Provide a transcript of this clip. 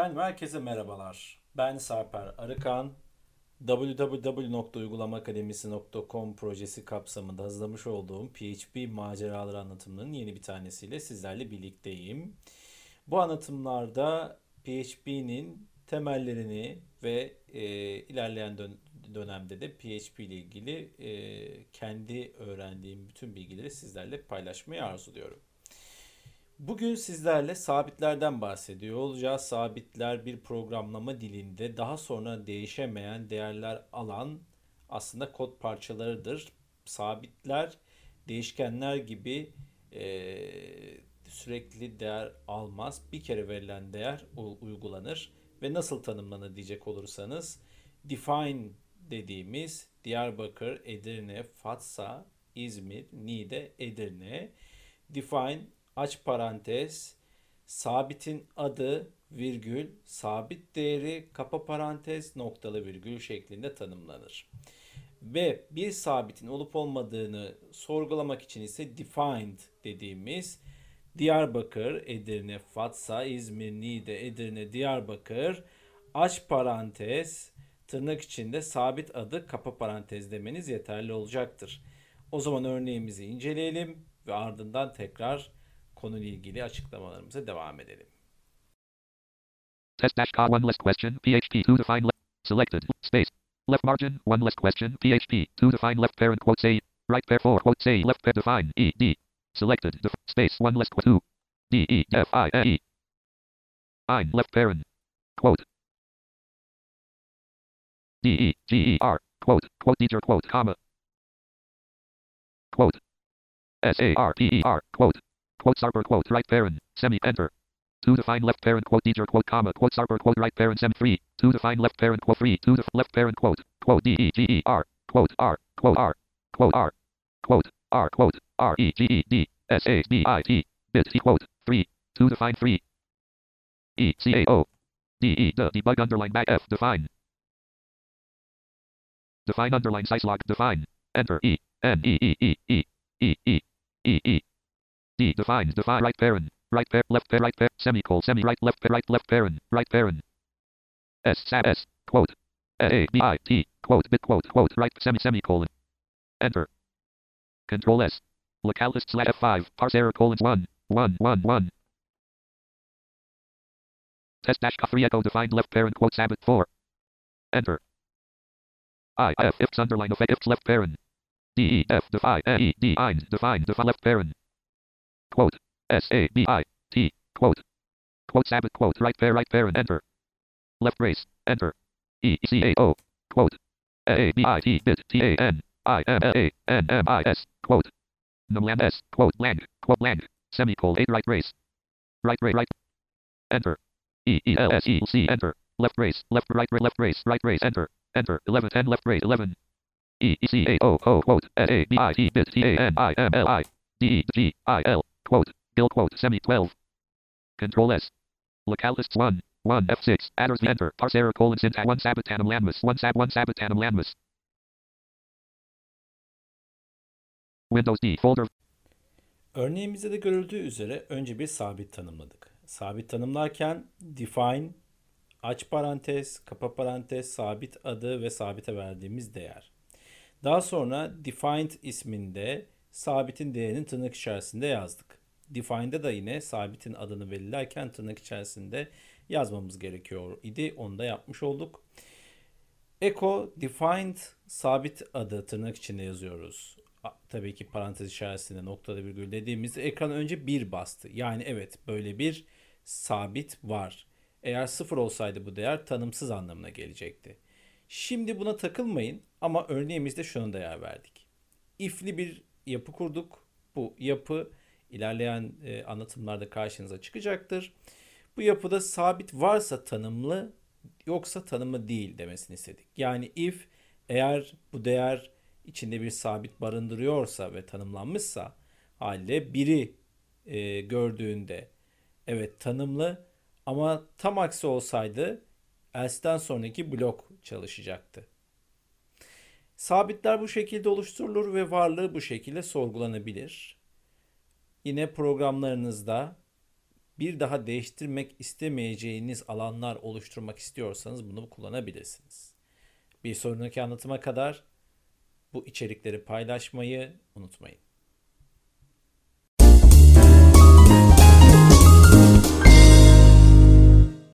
Efendim herkese merhabalar. Ben Sarper Arıkan. www.uygulamaakademisi.com projesi kapsamında hazırlamış olduğum PHP maceraları anlatımlarının yeni bir tanesiyle sizlerle birlikteyim. Bu anlatımlarda PHP'nin temellerini ve e, ilerleyen dön- dönemde de PHP ile ilgili e, kendi öğrendiğim bütün bilgileri sizlerle paylaşmayı arzuluyorum. Bugün sizlerle sabitlerden bahsediyor olacağız. Sabitler bir programlama dilinde daha sonra değişemeyen değerler alan aslında kod parçalarıdır. Sabitler değişkenler gibi e, sürekli değer almaz. Bir kere verilen değer uygulanır ve nasıl tanımlanır diyecek olursanız define dediğimiz Diyarbakır, Edirne, Fatsa, İzmir, Niğde, Edirne define aç parantez, sabitin adı, virgül, sabit değeri, kapa parantez, noktalı virgül şeklinde tanımlanır. Ve bir sabitin olup olmadığını sorgulamak için ise defined dediğimiz Diyarbakır, Edirne, Fatsa, İzmir, Niğde, Edirne, Diyarbakır, aç parantez, tırnak içinde sabit adı kapa parantez demeniz yeterli olacaktır. O zaman örneğimizi inceleyelim ve ardından tekrar konuyla ilgili açıklamalarımıza devam edelim. Test dash one less question PHP to define left selected space left margin one less question PHP to define left parent quote say right pair four quote say left pair define E D selected def, space one list two D E F I E ein left parent quote D E G E R quote quote teacher quote comma quote S A R P E R quote quote Sarper quote right parent semi enter. To define left parent quote teacher quote comma quote Sarper quote right parent sem free to define left parent quote free to def left parent quote quote D E G E R quote R quote R quote R quote R quote R E G E D S A B I T bit C quote free to define three. E C A O D E the debug underline back F define. Define underline size log define. Enter E N E E E E E E E E D define define right parent right pair left pair right pair semicolon semi right left pair right left parent right parent S sab S quote. A B I T quote bit quote quote right semi semicolon enter. Control S. Localist slash F5 parse error colon 1 1 1 1 test dash three echo defined left parent quote sabbat 4 enter. I F ifs underline of ifs left parent D E F define E D ein define define left parent quote S A B I T quote. Quote sabbat quote right pair right parent enter. Left brace enter. E C A O quote. A B I T bit T A N I M L A N M I S quote. Numland S quote lang quote lang semicolon eight right brace. Right brace right. Enter. E E L S E C enter. Left brace left right left brace right brace enter. Enter. 11 10 left brace 11 E C A O O quote S A B I T bit T A N I M L I D E G I L quote Gill quote semi 12 control S localists 1 1 F6 adders enter parse error colon syntax 1 sabatanum landmus 1 sab 1 sabatanum landmus Windows D folder Örneğimizde de görüldüğü üzere önce bir sabit tanımladık. Sabit tanımlarken define, aç parantez, kapa parantez, sabit adı ve sabite verdiğimiz değer. Daha sonra defined isminde sabitin değerini tırnak içerisinde yazdık. Define'de da yine sabitin adını belirlerken tırnak içerisinde yazmamız gerekiyor idi. Onu da yapmış olduk. Echo defined sabit adı tırnak içinde yazıyoruz. Tabii ki parantez içerisinde noktada virgül dediğimizde ekran önce bir bastı. Yani evet böyle bir sabit var. Eğer sıfır olsaydı bu değer tanımsız anlamına gelecekti. Şimdi buna takılmayın ama örneğimizde şunu değer verdik. If'li bir yapı kurduk. Bu yapı ilerleyen e, anlatımlarda karşınıza çıkacaktır. Bu yapıda sabit varsa tanımlı yoksa tanımlı değil demesini istedik. Yani if eğer bu değer içinde bir sabit barındırıyorsa ve tanımlanmışsa halde biri e, gördüğünde evet tanımlı ama tam aksi olsaydı else'den sonraki blok çalışacaktı. Sabitler bu şekilde oluşturulur ve varlığı bu şekilde sorgulanabilir. Yine programlarınızda bir daha değiştirmek istemeyeceğiniz alanlar oluşturmak istiyorsanız bunu kullanabilirsiniz. Bir sonraki anlatıma kadar bu içerikleri paylaşmayı unutmayın.